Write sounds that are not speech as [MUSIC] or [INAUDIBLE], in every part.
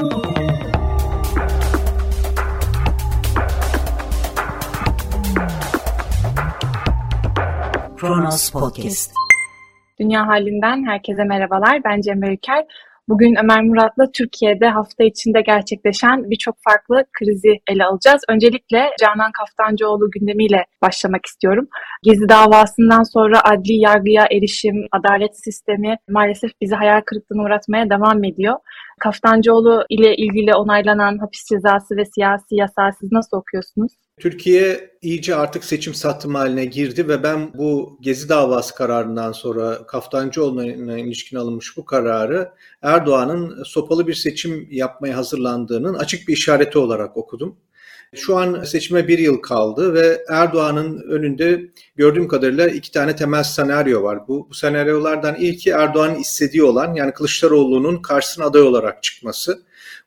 Kronos Podcast. Dünya halinden herkese merhabalar. Ben Cemre Yüker. Bugün Ömer Murat'la Türkiye'de hafta içinde gerçekleşen birçok farklı krizi ele alacağız. Öncelikle Canan Kaftancıoğlu gündemiyle başlamak istiyorum. Gezi davasından sonra adli yargıya erişim, adalet sistemi maalesef bizi hayal kırıklığına uğratmaya devam ediyor. Kaftancıoğlu ile ilgili onaylanan hapis cezası ve siyasi yasağı siz nasıl okuyorsunuz? Türkiye iyice artık seçim satım haline girdi ve ben bu Gezi davası kararından sonra Kaftancıoğlu'na ilişkin alınmış bu kararı Erdoğan'ın sopalı bir seçim yapmaya hazırlandığının açık bir işareti olarak okudum. Şu an seçime bir yıl kaldı ve Erdoğan'ın önünde gördüğüm kadarıyla iki tane temel senaryo var. Bu, bu senaryolardan ilki Erdoğan'ın istediği olan yani Kılıçdaroğlu'nun karşısına aday olarak çıkması.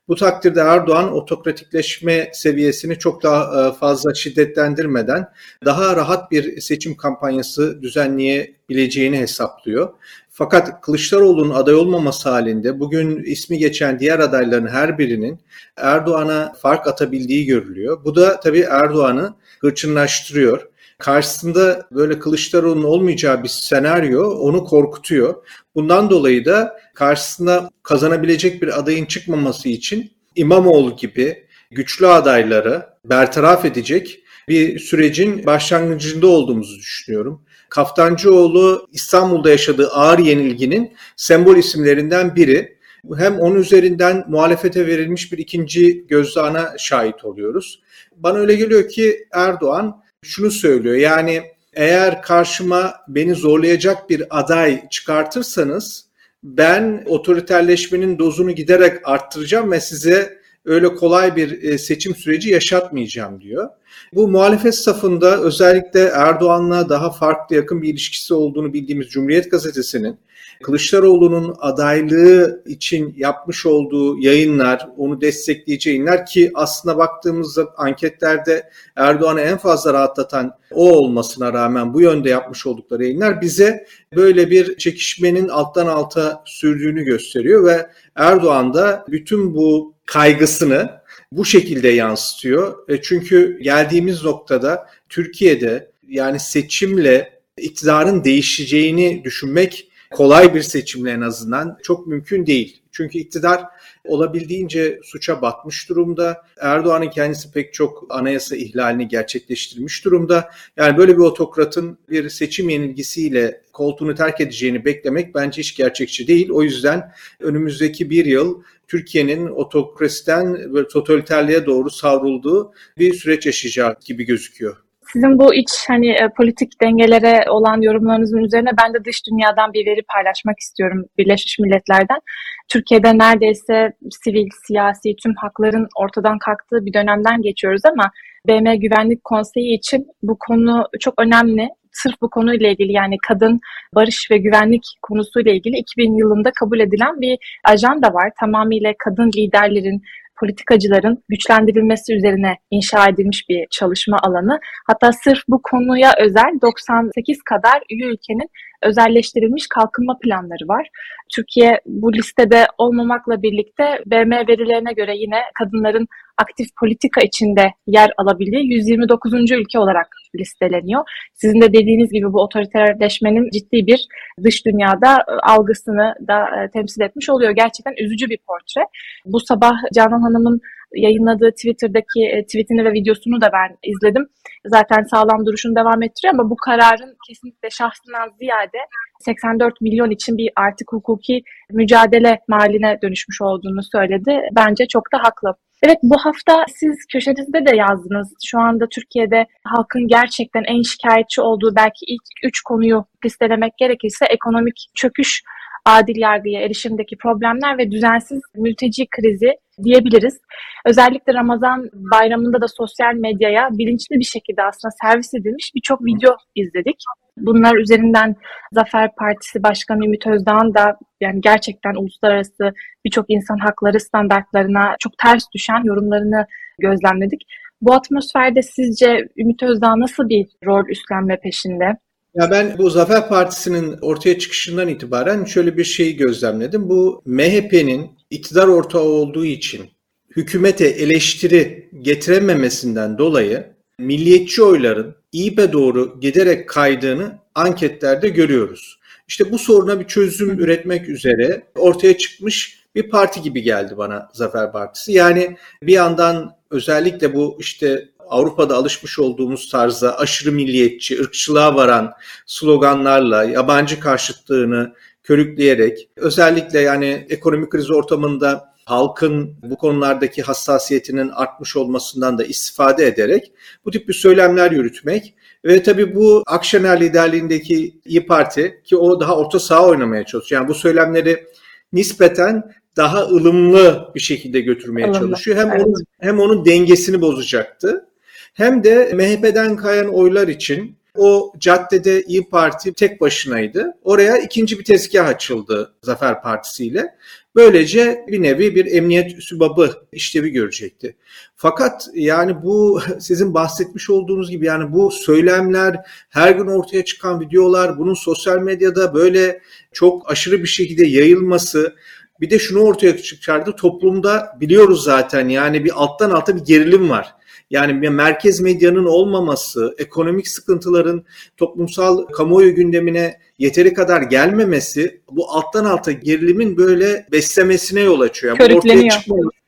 Bu takdirde Erdoğan otokratikleşme seviyesini çok daha e, fazla şiddetlendirmeden daha rahat bir seçim kampanyası düzenleyebileceğini hesaplıyor. Fakat Kılıçdaroğlu'nun aday olmaması halinde bugün ismi geçen diğer adayların her birinin Erdoğan'a fark atabildiği görülüyor. Bu da tabii Erdoğan'ı hırçınlaştırıyor karşısında böyle Kılıçdaroğlu'nun olmayacağı bir senaryo onu korkutuyor. Bundan dolayı da karşısında kazanabilecek bir adayın çıkmaması için İmamoğlu gibi güçlü adayları bertaraf edecek bir sürecin başlangıcında olduğumuzu düşünüyorum. Kaftancıoğlu İstanbul'da yaşadığı ağır yenilginin sembol isimlerinden biri. Hem onun üzerinden muhalefete verilmiş bir ikinci gözdağına şahit oluyoruz. Bana öyle geliyor ki Erdoğan şunu söylüyor. Yani eğer karşıma beni zorlayacak bir aday çıkartırsanız ben otoriterleşmenin dozunu giderek arttıracağım ve size öyle kolay bir e, seçim süreci yaşatmayacağım diyor. Bu muhalefet safında özellikle Erdoğan'la daha farklı yakın bir ilişkisi olduğunu bildiğimiz Cumhuriyet Gazetesi'nin Kılıçdaroğlu'nun adaylığı için yapmış olduğu yayınlar, onu destekleyici yayınlar ki aslında baktığımızda anketlerde Erdoğan'ı en fazla rahatlatan o olmasına rağmen bu yönde yapmış oldukları yayınlar bize böyle bir çekişmenin alttan alta sürdüğünü gösteriyor ve Erdoğan da bütün bu kaygısını bu şekilde yansıtıyor. E, çünkü geldiğimiz noktada Türkiye'de yani seçimle iktidarın değişeceğini düşünmek kolay bir seçimle en azından çok mümkün değil. Çünkü iktidar olabildiğince suça batmış durumda. Erdoğan'ın kendisi pek çok anayasa ihlalini gerçekleştirmiş durumda. Yani böyle bir otokratın bir seçim yenilgisiyle koltuğunu terk edeceğini beklemek bence hiç gerçekçi değil. O yüzden önümüzdeki bir yıl Türkiye'nin otokrasiden ve totaliterliğe doğru savrulduğu bir süreç yaşayacak gibi gözüküyor. Sizin bu iç hani e, politik dengelere olan yorumlarınızın üzerine ben de dış dünyadan bir veri paylaşmak istiyorum Birleşmiş Milletler'den. Türkiye'de neredeyse sivil, siyasi tüm hakların ortadan kalktığı bir dönemden geçiyoruz ama BM Güvenlik Konseyi için bu konu çok önemli. Sırf bu konuyla ilgili yani kadın barış ve güvenlik konusuyla ilgili 2000 yılında kabul edilen bir ajanda var. Tamamıyla kadın liderlerin, politikacıların güçlendirilmesi üzerine inşa edilmiş bir çalışma alanı. Hatta sırf bu konuya özel 98 kadar üye ülkenin özelleştirilmiş kalkınma planları var. Türkiye bu listede olmamakla birlikte BM verilerine göre yine kadınların aktif politika içinde yer alabildiği 129. ülke olarak listeleniyor. Sizin de dediğiniz gibi bu otoriterleşmenin ciddi bir dış dünyada e, algısını da e, temsil etmiş oluyor. Gerçekten üzücü bir portre. Bu sabah Canan Hanım'ın yayınladığı Twitter'daki e, tweetini ve videosunu da ben izledim. Zaten sağlam duruşunu devam ettiriyor ama bu kararın kesinlikle şahsından ziyade 84 milyon için bir artık hukuki mücadele maline dönüşmüş olduğunu söyledi. Bence çok da haklı. Evet bu hafta siz köşenizde de yazdınız. Şu anda Türkiye'de halkın gerçekten en şikayetçi olduğu belki ilk üç konuyu listelemek gerekirse ekonomik çöküş, adil yargıya erişimdeki problemler ve düzensiz mülteci krizi diyebiliriz. Özellikle Ramazan bayramında da sosyal medyaya bilinçli bir şekilde aslında servis edilmiş birçok video izledik. Bunlar üzerinden Zafer Partisi Başkanı Ümit Özdağ'ın da yani gerçekten uluslararası birçok insan hakları standartlarına çok ters düşen yorumlarını gözlemledik. Bu atmosferde sizce Ümit Özdağ nasıl bir rol üstlenme peşinde? Ya ben bu Zafer Partisi'nin ortaya çıkışından itibaren şöyle bir şeyi gözlemledim. Bu MHP'nin iktidar ortağı olduğu için hükümete eleştiri getirememesinden dolayı milliyetçi oyların İYİP'e doğru giderek kaydığını anketlerde görüyoruz. İşte bu soruna bir çözüm üretmek üzere ortaya çıkmış bir parti gibi geldi bana Zafer Partisi. Yani bir yandan özellikle bu işte Avrupa'da alışmış olduğumuz tarzda aşırı milliyetçi, ırkçılığa varan sloganlarla yabancı karşıtlığını körükleyerek özellikle yani ekonomik kriz ortamında halkın bu konulardaki hassasiyetinin artmış olmasından da istifade ederek bu tip bir söylemler yürütmek ve tabii bu Akşener liderliğindeki İyi Parti ki o daha orta saha oynamaya çalışıyor. Yani bu söylemleri nispeten daha ılımlı bir şekilde götürmeye ılımlı. çalışıyor. Hem evet. onun hem onun dengesini bozacaktı. Hem de MHP'den kayan oylar için o caddede İyi Parti tek başınaydı. Oraya ikinci bir tezgah açıldı Zafer Partisi ile. Böylece bir nevi bir emniyet sübabı işlevi görecekti. Fakat yani bu [LAUGHS] sizin bahsetmiş olduğunuz gibi yani bu söylemler, her gün ortaya çıkan videolar, bunun sosyal medyada böyle çok aşırı bir şekilde yayılması, bir de şunu ortaya çıkardı. Toplumda biliyoruz zaten yani bir alttan alta bir gerilim var. Yani merkez medyanın olmaması, ekonomik sıkıntıların toplumsal kamuoyu gündemine yeteri kadar gelmemesi bu alttan alta gerilimin böyle beslemesine yol açıyor. Yani ortaya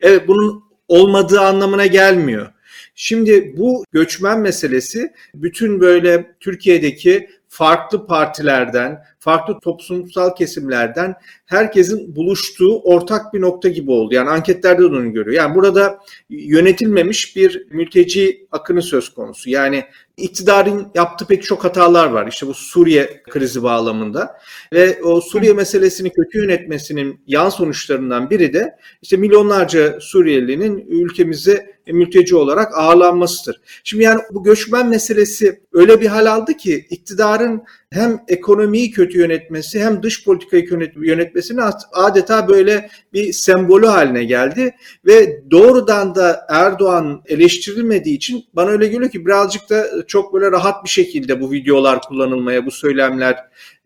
evet bunun olmadığı anlamına gelmiyor. Şimdi bu göçmen meselesi bütün böyle Türkiye'deki farklı partilerden, farklı toplumsal kesimlerden herkesin buluştuğu ortak bir nokta gibi oldu. Yani anketlerde de onu görüyor. Yani burada yönetilmemiş bir mülteci akını söz konusu. Yani iktidarın yaptığı pek çok hatalar var. İşte bu Suriye krizi bağlamında ve o Suriye meselesini kötü yönetmesinin yan sonuçlarından biri de işte milyonlarca Suriyelinin ülkemize mülteci olarak ağırlanmasıdır. Şimdi yani bu göçmen meselesi öyle bir hal aldı ki iktidarın hem ekonomiyi kötü yönetmesi hem dış politikayı yönetmesinin adeta böyle bir sembolü haline geldi ve doğrudan da Erdoğan eleştirilmediği için bana öyle geliyor ki birazcık da çok böyle rahat bir şekilde bu videolar kullanılmaya, bu söylemler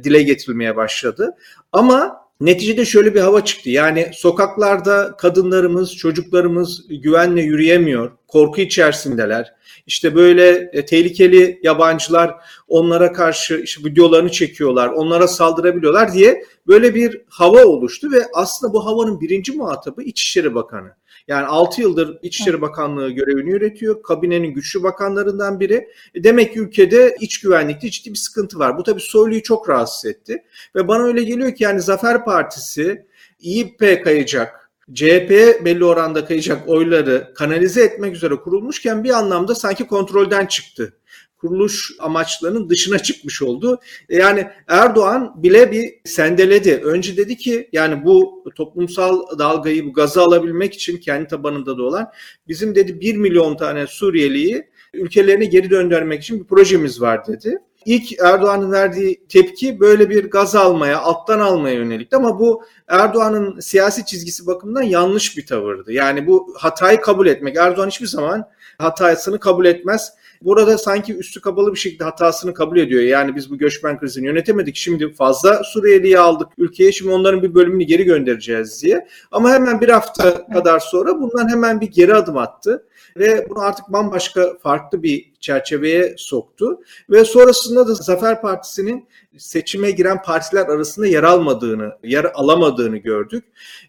dile getirilmeye başladı. Ama Neticede şöyle bir hava çıktı. Yani sokaklarda kadınlarımız, çocuklarımız güvenle yürüyemiyor. Korku içerisindeler. İşte böyle e, tehlikeli yabancılar onlara karşı işte videolarını çekiyorlar, onlara saldırabiliyorlar diye böyle bir hava oluştu ve aslında bu havanın birinci muhatabı İçişleri Bakanı. Yani 6 yıldır İçişleri Bakanlığı görevini yürütüyor. Kabinenin güçlü bakanlarından biri. E, demek ki ülkede iç güvenlikte ciddi bir sıkıntı var. Bu tabii Soylu'yu çok rahatsız etti. Ve bana öyle geliyor ki yani Zafer Partisi İYİP kayacak, CHP'ye belli oranda kayacak oyları kanalize etmek üzere kurulmuşken bir anlamda sanki kontrolden çıktı kuruluş amaçlarının dışına çıkmış oldu. E, yani Erdoğan bile bir sendeledi. Önce dedi ki yani bu toplumsal dalgayı, bu gazı alabilmek için kendi tabanında da olan bizim dedi 1 milyon tane Suriyeliyi ülkelerine geri döndürmek için bir projemiz var dedi. İlk Erdoğan'ın verdiği tepki böyle bir gaz almaya, alttan almaya yönelikti ama bu Erdoğan'ın siyasi çizgisi bakımından yanlış bir tavırdı. Yani bu hatayı kabul etmek. Erdoğan hiçbir zaman hatasını kabul etmez. Burada sanki üstü kapalı bir şekilde hatasını kabul ediyor. Yani biz bu göçmen krizini yönetemedik. Şimdi fazla Suriyeli'yi aldık ülkeye. Şimdi onların bir bölümünü geri göndereceğiz diye. Ama hemen bir hafta kadar sonra bundan hemen bir geri adım attı ve bunu artık bambaşka farklı bir çerçeveye soktu ve sonrasında da Zafer Partisi'nin seçime giren partiler arasında yer almadığını, yer alamadığını gördük.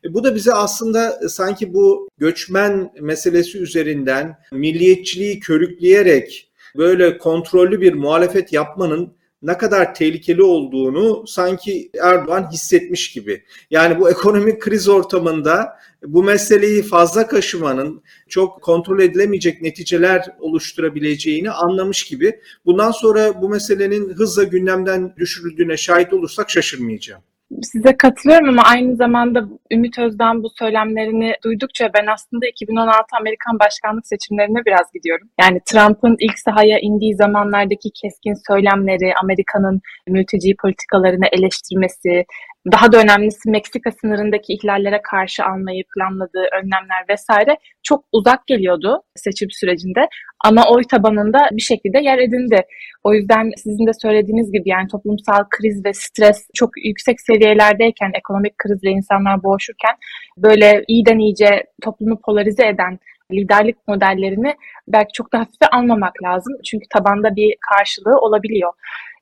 E, bu da bize aslında sanki bu göçmen meselesi üzerinden milliyetçiliği körükleyerek böyle kontrollü bir muhalefet yapmanın ne kadar tehlikeli olduğunu sanki Erdoğan hissetmiş gibi. Yani bu ekonomik kriz ortamında bu meseleyi fazla kaşımanın çok kontrol edilemeyecek neticeler oluşturabileceğini anlamış gibi. Bundan sonra bu meselenin hızla gündemden düşürüldüğüne şahit olursak şaşırmayacağım size katılıyorum ama aynı zamanda Ümit Özdağ'ın bu söylemlerini duydukça ben aslında 2016 Amerikan başkanlık seçimlerine biraz gidiyorum. Yani Trump'ın ilk sahaya indiği zamanlardaki keskin söylemleri, Amerika'nın mülteci politikalarını eleştirmesi, daha da önemlisi Meksika sınırındaki ihlallere karşı almayı planladığı önlemler vesaire çok uzak geliyordu seçim sürecinde ama oy tabanında bir şekilde yer edindi. O yüzden sizin de söylediğiniz gibi yani toplumsal kriz ve stres çok yüksek seviyelerdeyken, ekonomik krizle insanlar boğuşurken böyle iyiden iyice toplumu polarize eden liderlik modellerini belki çok da hafife almamak lazım. Çünkü tabanda bir karşılığı olabiliyor.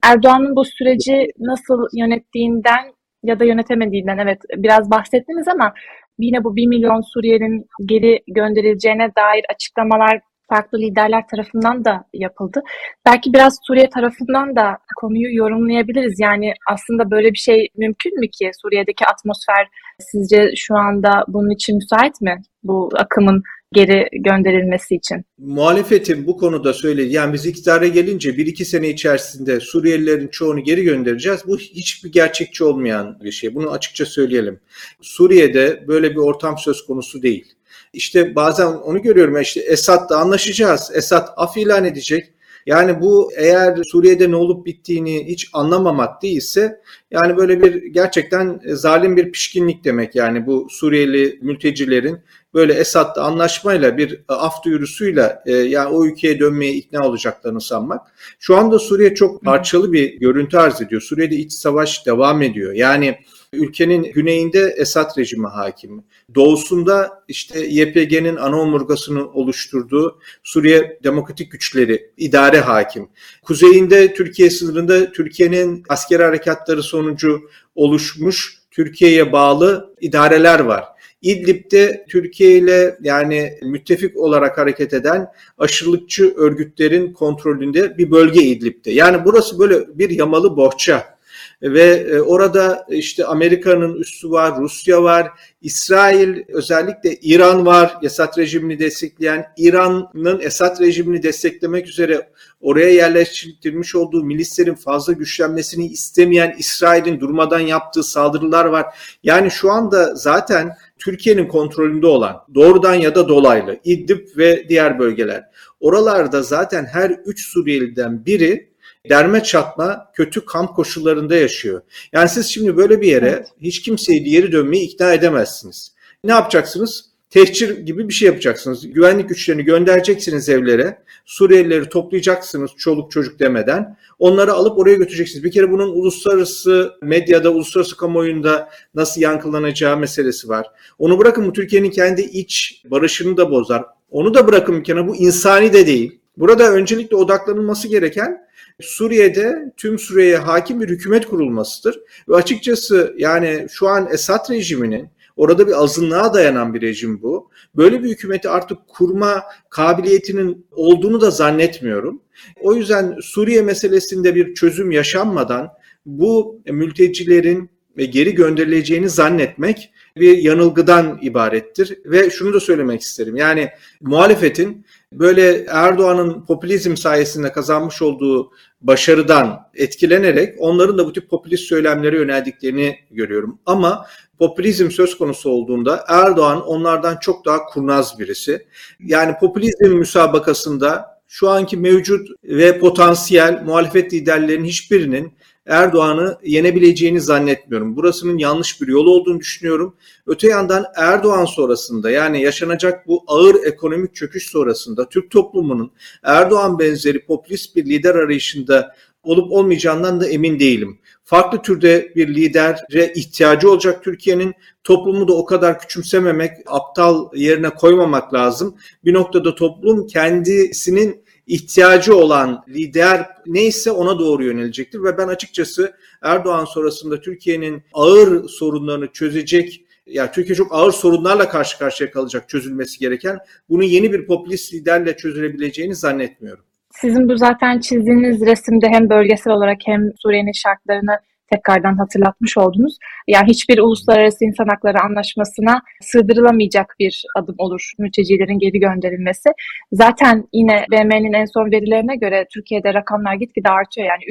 Erdoğan'ın bu süreci nasıl yönettiğinden ya da yönetemediğinden evet biraz bahsettiniz ama yine bu 1 milyon Suriyelinin geri gönderileceğine dair açıklamalar farklı liderler tarafından da yapıldı. Belki biraz Suriye tarafından da konuyu yorumlayabiliriz. Yani aslında böyle bir şey mümkün mü ki? Suriye'deki atmosfer sizce şu anda bunun için müsait mi? Bu akımın geri gönderilmesi için. Muhalefetin bu konuda söyledi. Yani biz iktidara gelince bir iki sene içerisinde Suriyelilerin çoğunu geri göndereceğiz. Bu hiçbir gerçekçi olmayan bir şey. Bunu açıkça söyleyelim. Suriye'de böyle bir ortam söz konusu değil. İşte bazen onu görüyorum. İşte Esad'la anlaşacağız. Esad af ilan edecek. Yani bu eğer Suriye'de ne olup bittiğini hiç anlamamak değilse yani böyle bir gerçekten zalim bir pişkinlik demek yani bu Suriyeli mültecilerin böyle Esad'la anlaşmayla bir af duyurusuyla e, yani o ülkeye dönmeye ikna olacaklarını sanmak. Şu anda Suriye çok parçalı bir görüntü arz ediyor. Suriye'de iç savaş devam ediyor. Yani ülkenin güneyinde Esad rejimi hakim. Doğusunda işte YPG'nin ana omurgasını oluşturduğu Suriye Demokratik Güçleri idare hakim. Kuzeyinde Türkiye sınırında Türkiye'nin asker harekatları sonucu oluşmuş Türkiye'ye bağlı idareler var. İdlib'de Türkiye ile yani müttefik olarak hareket eden aşırılıkçı örgütlerin kontrolünde bir bölge İdlib'de. Yani burası böyle bir yamalı bohça ve e, orada işte Amerika'nın üssü var, Rusya var, İsrail özellikle İran var Esad rejimini destekleyen İran'ın Esad rejimini desteklemek üzere oraya yerleştirilmiş olduğu milislerin fazla güçlenmesini istemeyen İsrail'in durmadan yaptığı saldırılar var. Yani şu anda zaten Türkiye'nin kontrolünde olan doğrudan ya da dolaylı İdlib ve diğer bölgeler. Oralarda zaten her üç Suriyeliden biri derme çatma kötü kamp koşullarında yaşıyor. Yani siz şimdi böyle bir yere evet. hiç kimseyi geri dönmeyi ikna edemezsiniz. Ne yapacaksınız? Tehcir gibi bir şey yapacaksınız. Güvenlik güçlerini göndereceksiniz evlere. Suriyelileri toplayacaksınız çoluk çocuk demeden. Onları alıp oraya götüreceksiniz. Bir kere bunun uluslararası medyada, uluslararası kamuoyunda nasıl yankılanacağı meselesi var. Onu bırakın bu Türkiye'nin kendi iç barışını da bozar. Onu da bırakın bir kenara bu insani de değil. Burada öncelikle odaklanılması gereken Suriye'de tüm Suriye'ye hakim bir hükümet kurulmasıdır. Ve açıkçası yani şu an Esad rejiminin Orada bir azınlığa dayanan bir rejim bu. Böyle bir hükümeti artık kurma kabiliyetinin olduğunu da zannetmiyorum. O yüzden Suriye meselesinde bir çözüm yaşanmadan bu mültecilerin geri gönderileceğini zannetmek bir yanılgıdan ibarettir. Ve şunu da söylemek isterim. Yani muhalefetin böyle Erdoğan'ın popülizm sayesinde kazanmış olduğu başarıdan etkilenerek onların da bu tip popülist söylemlere yöneldiklerini görüyorum. Ama popülizm söz konusu olduğunda Erdoğan onlardan çok daha kurnaz birisi. Yani popülizm müsabakasında şu anki mevcut ve potansiyel muhalefet liderlerinin hiçbirinin Erdoğan'ı yenebileceğini zannetmiyorum. Burasının yanlış bir yol olduğunu düşünüyorum. Öte yandan Erdoğan sonrasında yani yaşanacak bu ağır ekonomik çöküş sonrasında Türk toplumunun Erdoğan benzeri popülist bir lider arayışında olup olmayacağından da emin değilim. Farklı türde bir lidere ihtiyacı olacak Türkiye'nin. Toplumu da o kadar küçümsememek, aptal yerine koymamak lazım. Bir noktada toplum kendisinin ihtiyacı olan lider neyse ona doğru yönelecektir ve ben açıkçası Erdoğan sonrasında Türkiye'nin ağır sorunlarını çözecek yani Türkiye çok ağır sorunlarla karşı karşıya kalacak çözülmesi gereken bunu yeni bir popülist liderle çözülebileceğini zannetmiyorum. Sizin bu zaten çizdiğiniz resimde hem bölgesel olarak hem Suriye'nin şartlarını tekrardan hatırlatmış oldunuz. Yani hiçbir uluslararası insan hakları anlaşmasına sığdırılamayacak bir adım olur mültecilerin geri gönderilmesi. Zaten yine BM'nin en son verilerine göre Türkiye'de rakamlar gitgide artıyor. Yani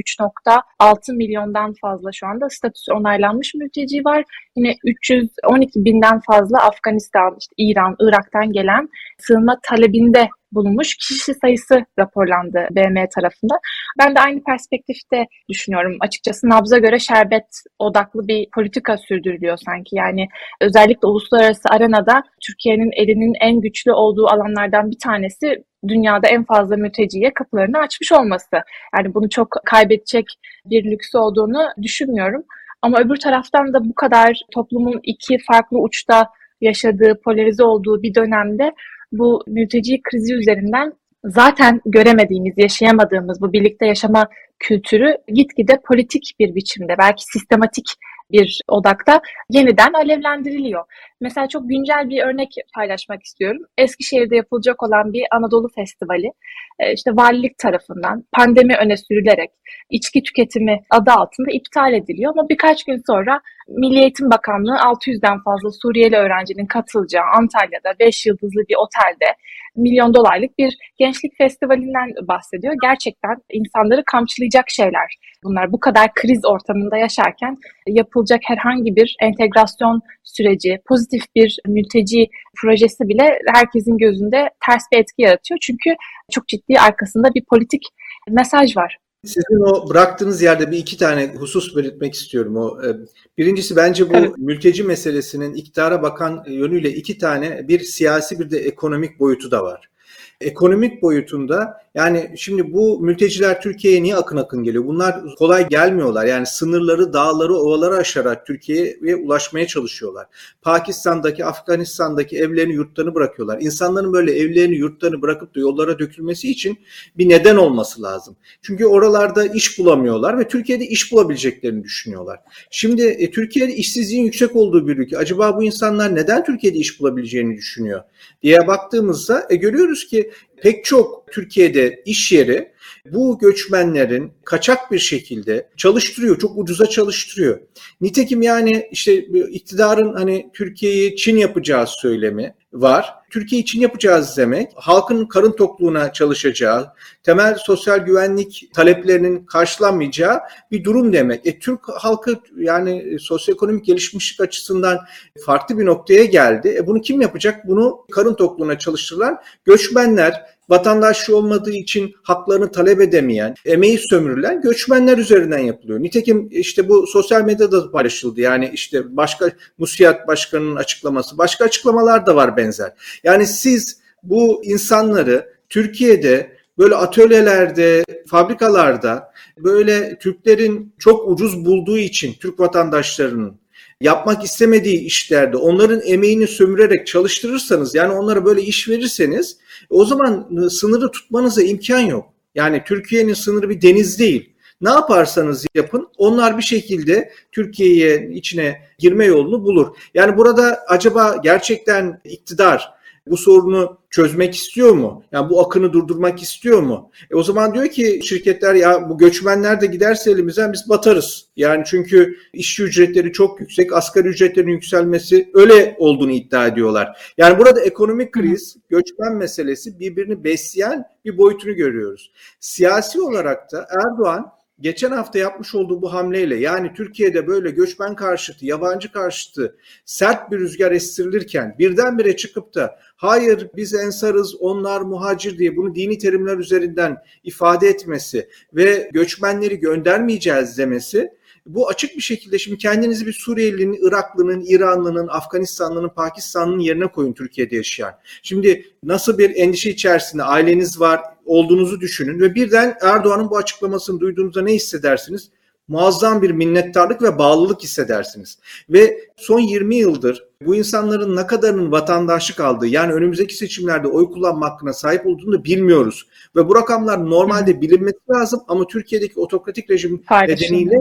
3.6 milyondan fazla şu anda statüsü onaylanmış mülteci var. Yine 312 binden fazla Afganistan, işte İran, Irak'tan gelen sığınma talebinde bulunmuş kişi sayısı raporlandı BM tarafından. Ben de aynı perspektifte düşünüyorum. Açıkçası nabza göre şerbet odaklı bir politika sürdürülüyor sanki. Yani özellikle uluslararası arenada Türkiye'nin elinin en güçlü olduğu alanlardan bir tanesi dünyada en fazla mülteciye kapılarını açmış olması. Yani bunu çok kaybedecek bir lüks olduğunu düşünmüyorum. Ama öbür taraftan da bu kadar toplumun iki farklı uçta yaşadığı, polarize olduğu bir dönemde bu mülteci krizi üzerinden zaten göremediğimiz, yaşayamadığımız bu birlikte yaşama kültürü gitgide politik bir biçimde, belki sistematik bir odakta yeniden alevlendiriliyor. Mesela çok güncel bir örnek paylaşmak istiyorum. Eskişehir'de yapılacak olan bir Anadolu Festivali e, işte valilik tarafından pandemi öne sürülerek içki tüketimi adı altında iptal ediliyor ama birkaç gün sonra Milli Eğitim Bakanlığı 600'den fazla Suriyeli öğrencinin katılacağı Antalya'da 5 yıldızlı bir otelde milyon dolarlık bir gençlik festivalinden bahsediyor. Gerçekten insanları kamçılayacak şeyler bunlar. Bu kadar kriz ortamında yaşarken yapılacak herhangi bir entegrasyon süreci, pozitif bir mülteci projesi bile herkesin gözünde ters bir etki yaratıyor. Çünkü çok ciddi arkasında bir politik mesaj var. Sizin o bıraktığınız yerde bir iki tane husus belirtmek istiyorum. O e, birincisi bence bu evet. mülteci meselesinin iktidara bakan yönüyle iki tane bir siyasi bir de ekonomik boyutu da var. Ekonomik boyutunda yani şimdi bu mülteciler Türkiye'ye niye akın akın geliyor? Bunlar kolay gelmiyorlar. Yani sınırları, dağları, ovaları aşarak Türkiye'ye ulaşmaya çalışıyorlar. Pakistan'daki, Afganistan'daki evlerini, yurtlarını bırakıyorlar. İnsanların böyle evlerini, yurtlarını bırakıp da yollara dökülmesi için bir neden olması lazım. Çünkü oralarda iş bulamıyorlar ve Türkiye'de iş bulabileceklerini düşünüyorlar. Şimdi e, Türkiye'de işsizliğin yüksek olduğu bir ülke. Acaba bu insanlar neden Türkiye'de iş bulabileceğini düşünüyor diye baktığımızda e, görüyoruz ki pek çok Türkiye'de iş yeri bu göçmenlerin kaçak bir şekilde çalıştırıyor, çok ucuza çalıştırıyor. Nitekim yani işte iktidarın hani Türkiye'yi Çin yapacağı söylemi var. Türkiye için yapacağız demek, halkın karın tokluğuna çalışacağı, temel sosyal güvenlik taleplerinin karşılanmayacağı bir durum demek. E, Türk halkı yani sosyoekonomik gelişmişlik açısından farklı bir noktaya geldi. E, bunu kim yapacak? Bunu karın tokluğuna çalıştırılan göçmenler, vatandaşlı olmadığı için haklarını talep edemeyen, emeği sömürülen göçmenler üzerinden yapılıyor. Nitekim işte bu sosyal medyada paylaşıldı. Yani işte başka Musiyat Başkanı'nın açıklaması, başka açıklamalar da var benzer. Yani siz bu insanları Türkiye'de böyle atölyelerde, fabrikalarda böyle Türklerin çok ucuz bulduğu için Türk vatandaşlarının yapmak istemediği işlerde onların emeğini sömürerek çalıştırırsanız yani onlara böyle iş verirseniz o zaman sınırı tutmanıza imkan yok. Yani Türkiye'nin sınırı bir deniz değil. Ne yaparsanız yapın onlar bir şekilde Türkiye'ye içine girme yolunu bulur. Yani burada acaba gerçekten iktidar bu sorunu çözmek istiyor mu? Yani bu akını durdurmak istiyor mu? E o zaman diyor ki şirketler ya bu göçmenler de giderse elimizden biz batarız. Yani çünkü işçi ücretleri çok yüksek, asgari ücretlerin yükselmesi öyle olduğunu iddia ediyorlar. Yani burada ekonomik kriz, göçmen meselesi birbirini besleyen bir boyutunu görüyoruz. Siyasi olarak da Erdoğan geçen hafta yapmış olduğu bu hamleyle yani Türkiye'de böyle göçmen karşıtı, yabancı karşıtı sert bir rüzgar estirilirken birdenbire çıkıp da hayır biz ensarız onlar muhacir diye bunu dini terimler üzerinden ifade etmesi ve göçmenleri göndermeyeceğiz demesi bu açık bir şekilde şimdi kendinizi bir Suriyelinin, Iraklının, İranlının, Afganistanlının, Pakistanlının yerine koyun Türkiye'de yaşayan. Şimdi nasıl bir endişe içerisinde aileniz var olduğunuzu düşünün ve birden Erdoğan'ın bu açıklamasını duyduğunuzda ne hissedersiniz? muazzam bir minnettarlık ve bağlılık hissedersiniz. Ve son 20 yıldır bu insanların ne kadarının vatandaşlık aldığı yani önümüzdeki seçimlerde oy kullanma hakkına sahip olduğunu da bilmiyoruz. Ve bu rakamlar normalde bilinmesi lazım ama Türkiye'deki otokratik rejim nedeniyle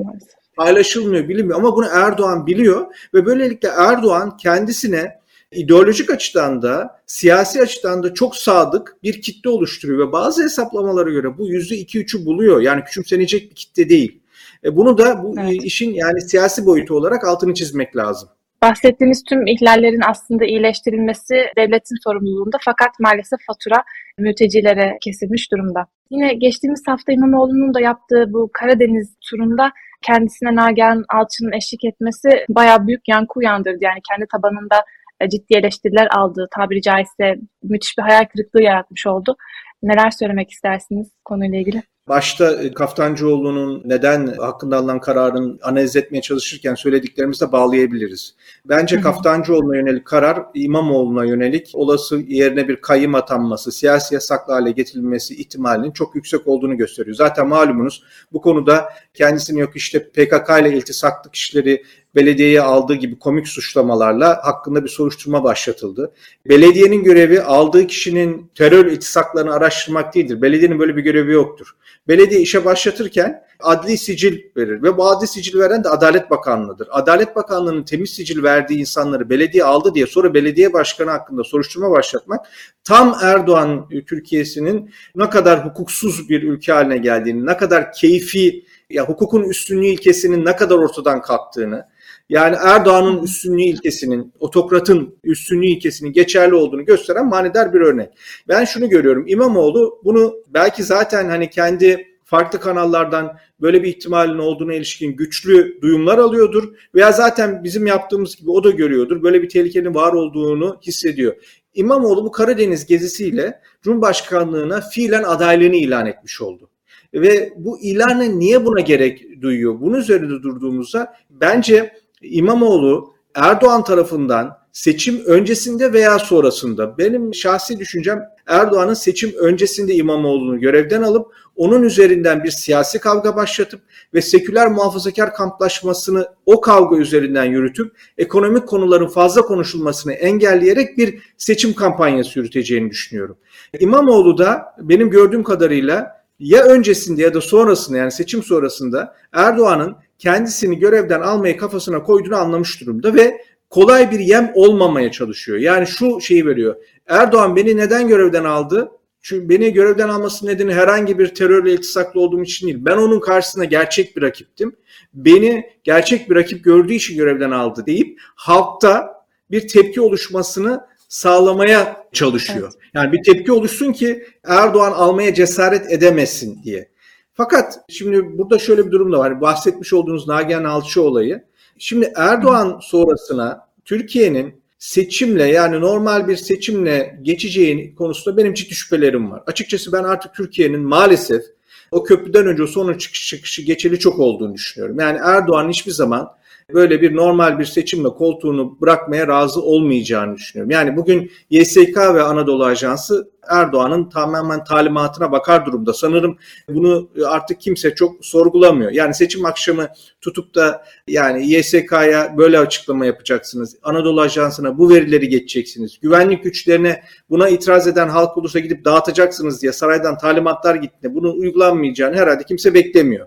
paylaşılmıyor, bilinmiyor. Ama bunu Erdoğan biliyor ve böylelikle Erdoğan kendisine ideolojik açıdan da siyasi açıdan da çok sadık bir kitle oluşturuyor ve bazı hesaplamalara göre bu yüzde iki üçü buluyor. Yani küçümsenecek bir kitle değil. E bunu da bu evet. işin yani siyasi boyutu olarak altını çizmek lazım. Bahsettiğimiz tüm ihlallerin aslında iyileştirilmesi devletin sorumluluğunda fakat maalesef fatura mültecilere kesilmiş durumda. Yine geçtiğimiz hafta İmamoğlu'nun da yaptığı bu Karadeniz turunda kendisine Nagihan Alçı'nın eşlik etmesi bayağı büyük yankı uyandırdı. Yani kendi tabanında e, ciddi eleştiriler aldığı, tabiri caizse müthiş bir hayal kırıklığı yaratmış oldu. Neler söylemek istersiniz konuyla ilgili? Başta e, Kaftancıoğlu'nun neden hakkında alınan kararın analiz etmeye çalışırken söylediklerimizle bağlayabiliriz. Bence Kaftancıoğlu'na yönelik karar İmamoğlu'na yönelik olası yerine bir kayyım atanması, siyasi yasaklı hale getirilmesi ihtimalinin çok yüksek olduğunu gösteriyor. Zaten malumunuz bu konuda kendisini yok işte PKK ile iltisaklı kişileri belediyeye aldığı gibi komik suçlamalarla hakkında bir soruşturma başlatıldı. Belediyenin görevi aldığı kişinin terör iltisaklarını araştırmak değildir. Belediyenin böyle bir görevi yoktur. Belediye işe başlatırken adli sicil verir ve bu adli sicil veren de Adalet Bakanlığı'dır. Adalet Bakanlığı'nın temiz sicil verdiği insanları belediye aldı diye sonra belediye başkanı hakkında soruşturma başlatmak tam Erdoğan Türkiye'sinin ne kadar hukuksuz bir ülke haline geldiğini, ne kadar keyfi ya hukukun üstünlüğü ilkesinin ne kadar ortadan kalktığını, yani Erdoğan'ın üstünlüğü ilkesinin, otokratın üstünlüğü ilkesinin geçerli olduğunu gösteren manidar bir örnek. Ben şunu görüyorum. İmamoğlu bunu belki zaten hani kendi farklı kanallardan böyle bir ihtimalin olduğuna ilişkin güçlü duyumlar alıyordur veya zaten bizim yaptığımız gibi o da görüyordur. Böyle bir tehlikenin var olduğunu hissediyor. İmamoğlu bu Karadeniz gezisiyle Cumhurbaşkanlığına fiilen adaylığını ilan etmiş oldu. Ve bu ilanı niye buna gerek duyuyor? Bunun üzerinde durduğumuzda bence İmamoğlu Erdoğan tarafından seçim öncesinde veya sonrasında benim şahsi düşüncem Erdoğan'ın seçim öncesinde İmamoğlu'nu görevden alıp onun üzerinden bir siyasi kavga başlatıp ve seküler muhafazakar kamplaşmasını o kavga üzerinden yürütüp ekonomik konuların fazla konuşulmasını engelleyerek bir seçim kampanyası yürüteceğini düşünüyorum. İmamoğlu da benim gördüğüm kadarıyla ya öncesinde ya da sonrasında yani seçim sonrasında Erdoğan'ın kendisini görevden almayı kafasına koyduğunu anlamış durumda ve kolay bir yem olmamaya çalışıyor. Yani şu şeyi veriyor. Erdoğan beni neden görevden aldı? Çünkü beni görevden alması nedeni herhangi bir terörle iltisaklı olduğum için değil. Ben onun karşısında gerçek bir rakiptim. Beni gerçek bir rakip gördüğü için görevden aldı deyip halkta bir tepki oluşmasını sağlamaya çalışıyor. Evet. Yani bir tepki oluşsun ki Erdoğan almaya cesaret edemesin diye. Fakat şimdi burada şöyle bir durum da var. Bahsetmiş olduğunuz Nagihan Alçı olayı. Şimdi Erdoğan sonrasına Türkiye'nin seçimle yani normal bir seçimle geçeceğini konusunda benim ciddi şüphelerim var. Açıkçası ben artık Türkiye'nin maalesef o köprüden önce sonra çıkış çıkışı geçeli çok olduğunu düşünüyorum. Yani Erdoğan hiçbir zaman böyle bir normal bir seçimle koltuğunu bırakmaya razı olmayacağını düşünüyorum. Yani bugün YSK ve Anadolu Ajansı Erdoğan'ın tamamen talimatına bakar durumda. Sanırım bunu artık kimse çok sorgulamıyor. Yani seçim akşamı tutup da yani YSK'ya böyle açıklama yapacaksınız. Anadolu Ajansı'na bu verileri geçeceksiniz. Güvenlik güçlerine buna itiraz eden halk olursa gidip dağıtacaksınız diye saraydan talimatlar gitti. Bunu uygulanmayacağını herhalde kimse beklemiyor.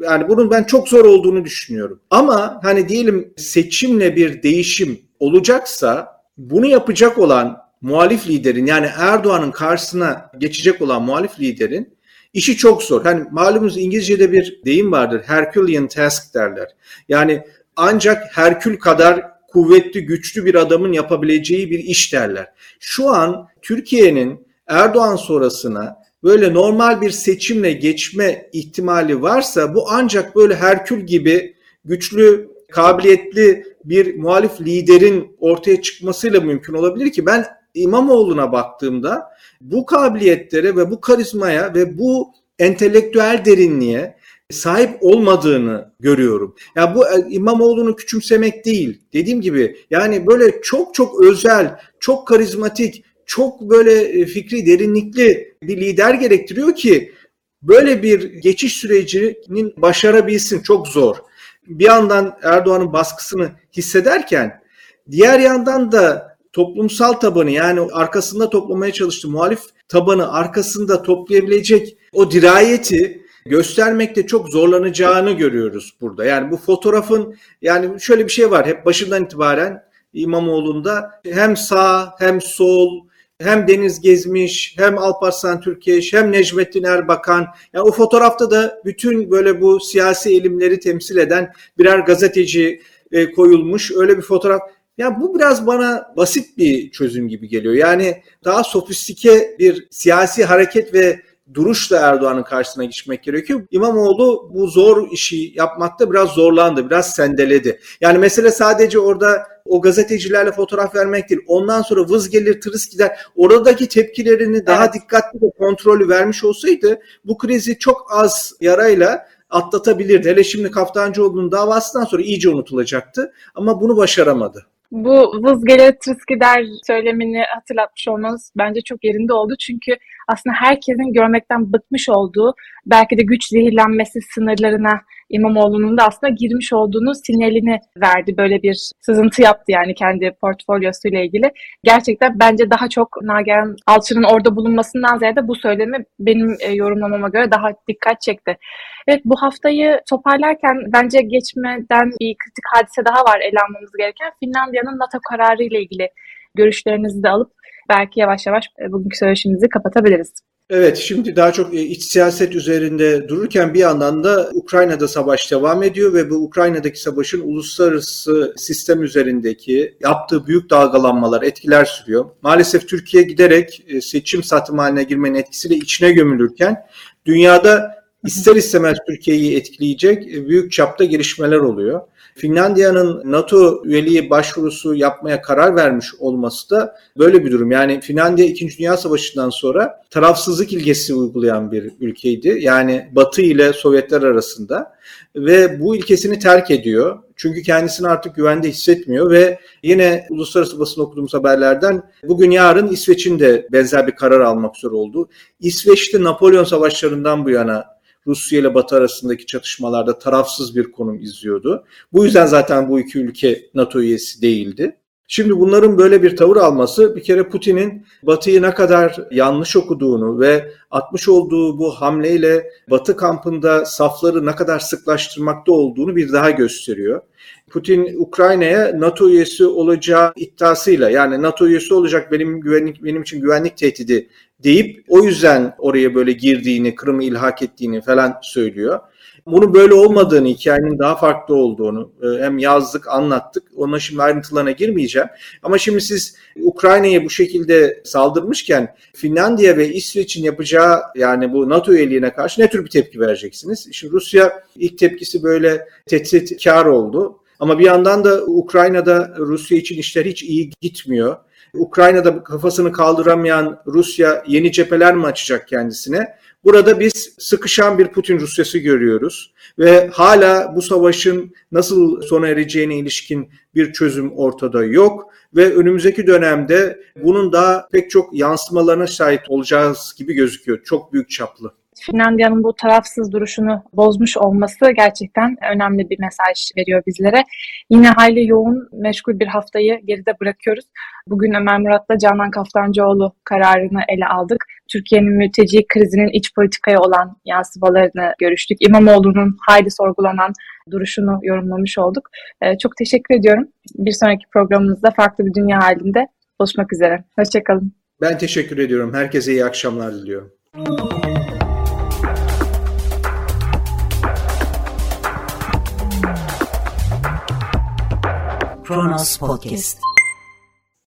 Yani bunun ben çok zor olduğunu düşünüyorum. Ama hani diyelim seçimle bir değişim olacaksa bunu yapacak olan muhalif liderin yani Erdoğan'ın karşısına geçecek olan muhalif liderin işi çok zor. Hani malumunuz İngilizce'de bir deyim vardır. Herculean task derler. Yani ancak Herkül kadar kuvvetli, güçlü bir adamın yapabileceği bir iş derler. Şu an Türkiye'nin Erdoğan sonrasına böyle normal bir seçimle geçme ihtimali varsa bu ancak böyle Herkül gibi güçlü, kabiliyetli bir muhalif liderin ortaya çıkmasıyla mümkün olabilir ki ben İmamoğlu'na baktığımda bu kabiliyetlere ve bu karizmaya ve bu entelektüel derinliğe sahip olmadığını görüyorum. Ya yani bu e, İmamoğlu'nu küçümsemek değil. Dediğim gibi yani böyle çok çok özel, çok karizmatik, çok böyle e, fikri derinlikli bir lider gerektiriyor ki böyle bir geçiş sürecinin başarabilsin çok zor. Bir yandan Erdoğan'ın baskısını hissederken diğer yandan da toplumsal tabanı yani arkasında toplamaya çalıştığı muhalif tabanı arkasında toplayabilecek o dirayeti göstermekte çok zorlanacağını görüyoruz burada. Yani bu fotoğrafın yani şöyle bir şey var hep başından itibaren İmamoğlu'nda hem sağ hem sol hem Deniz Gezmiş, hem Alparslan Türkeş, hem Necmettin Erbakan. Yani o fotoğrafta da bütün böyle bu siyasi elimleri temsil eden birer gazeteci e, koyulmuş. Öyle bir fotoğraf. Ya bu biraz bana basit bir çözüm gibi geliyor. Yani daha sofistike bir siyasi hareket ve duruşla Erdoğan'ın karşısına geçmek gerekiyor. İmamoğlu bu zor işi yapmakta biraz zorlandı, biraz sendeledi. Yani mesele sadece orada o gazetecilerle fotoğraf vermek değil. Ondan sonra vız gelir tırıs gider. Oradaki tepkilerini daha evet. dikkatli ve kontrolü vermiş olsaydı bu krizi çok az yarayla atlatabilirdi. Hele şimdi Kaftancıoğlu'nun davasından sonra iyice unutulacaktı ama bunu başaramadı. Bu vız gelir tırıs gider söylemini hatırlatmış olmanız bence çok yerinde oldu. Çünkü aslında herkesin görmekten bıkmış olduğu belki de güç zehirlenmesi sınırlarına İmamoğlu'nun da aslında girmiş olduğunu sinyalini verdi. Böyle bir sızıntı yaptı yani kendi portfolyosuyla ilgili. Gerçekten bence daha çok Nagihan Alçı'nın orada bulunmasından ziyade bu söylemi benim e, yorumlamama göre daha dikkat çekti. Evet bu haftayı toparlarken bence geçmeden bir kritik hadise daha var ele almamız gereken. Finlandiya'nın NATO kararı ile ilgili görüşlerinizi de alıp belki yavaş yavaş e, bugünkü söyleşimizi kapatabiliriz. Evet, şimdi daha çok e, iç siyaset üzerinde dururken bir yandan da Ukrayna'da savaş devam ediyor ve bu Ukrayna'daki savaşın uluslararası sistem üzerindeki yaptığı büyük dalgalanmalar, etkiler sürüyor. Maalesef Türkiye giderek e, seçim satım haline girmenin etkisiyle içine gömülürken dünyada ister istemez Türkiye'yi etkileyecek büyük çapta gelişmeler oluyor. Finlandiya'nın NATO üyeliği başvurusu yapmaya karar vermiş olması da böyle bir durum. Yani Finlandiya 2. Dünya Savaşı'ndan sonra tarafsızlık ilgesi uygulayan bir ülkeydi. Yani Batı ile Sovyetler arasında ve bu ilkesini terk ediyor. Çünkü kendisini artık güvende hissetmiyor ve yine uluslararası basın okuduğumuz haberlerden bugün yarın İsveç'in de benzer bir karar almak üzere oldu. İsveç'te Napolyon savaşlarından bu yana Rusya ile Batı arasındaki çatışmalarda tarafsız bir konum izliyordu. Bu yüzden zaten bu iki ülke NATO üyesi değildi. Şimdi bunların böyle bir tavır alması bir kere Putin'in Batı'yı ne kadar yanlış okuduğunu ve atmış olduğu bu hamleyle Batı kampında safları ne kadar sıklaştırmakta olduğunu bir daha gösteriyor. Putin Ukrayna'ya NATO üyesi olacağı iddiasıyla yani NATO üyesi olacak benim güvenlik benim için güvenlik tehdidi deyip o yüzden oraya böyle girdiğini, Kırım'ı ilhak ettiğini falan söylüyor. Bunun böyle olmadığını, hikayenin daha farklı olduğunu e, hem yazdık, anlattık. Ona şimdi ayrıntılarına girmeyeceğim. Ama şimdi siz Ukrayna'ya bu şekilde saldırmışken Finlandiya ve İsveç'in yapacağı yani bu NATO üyeliğine karşı ne tür bir tepki vereceksiniz? Şimdi Rusya ilk tepkisi böyle tehditkar oldu. Ama bir yandan da Ukrayna'da Rusya için işler hiç iyi gitmiyor. Ukrayna'da kafasını kaldıramayan Rusya yeni cepheler mi açacak kendisine? Burada biz sıkışan bir Putin Rusyası görüyoruz ve hala bu savaşın nasıl sona ereceğine ilişkin bir çözüm ortada yok ve önümüzdeki dönemde bunun daha pek çok yansımalarına şahit olacağız gibi gözüküyor. Çok büyük çaplı. Finlandiya'nın bu tarafsız duruşunu bozmuş olması gerçekten önemli bir mesaj veriyor bizlere. Yine hayli yoğun, meşgul bir haftayı geride bırakıyoruz. Bugün Ömer Murat'la Canan Kaftancıoğlu kararını ele aldık. Türkiye'nin mülteci krizinin iç politikaya olan yansımalarını görüştük. İmamoğlu'nun hayli sorgulanan duruşunu yorumlamış olduk. Ee, çok teşekkür ediyorum. Bir sonraki programımızda farklı bir dünya halinde buluşmak üzere. Hoşçakalın. Ben teşekkür ediyorum. Herkese iyi akşamlar diliyorum. Kronos Podcast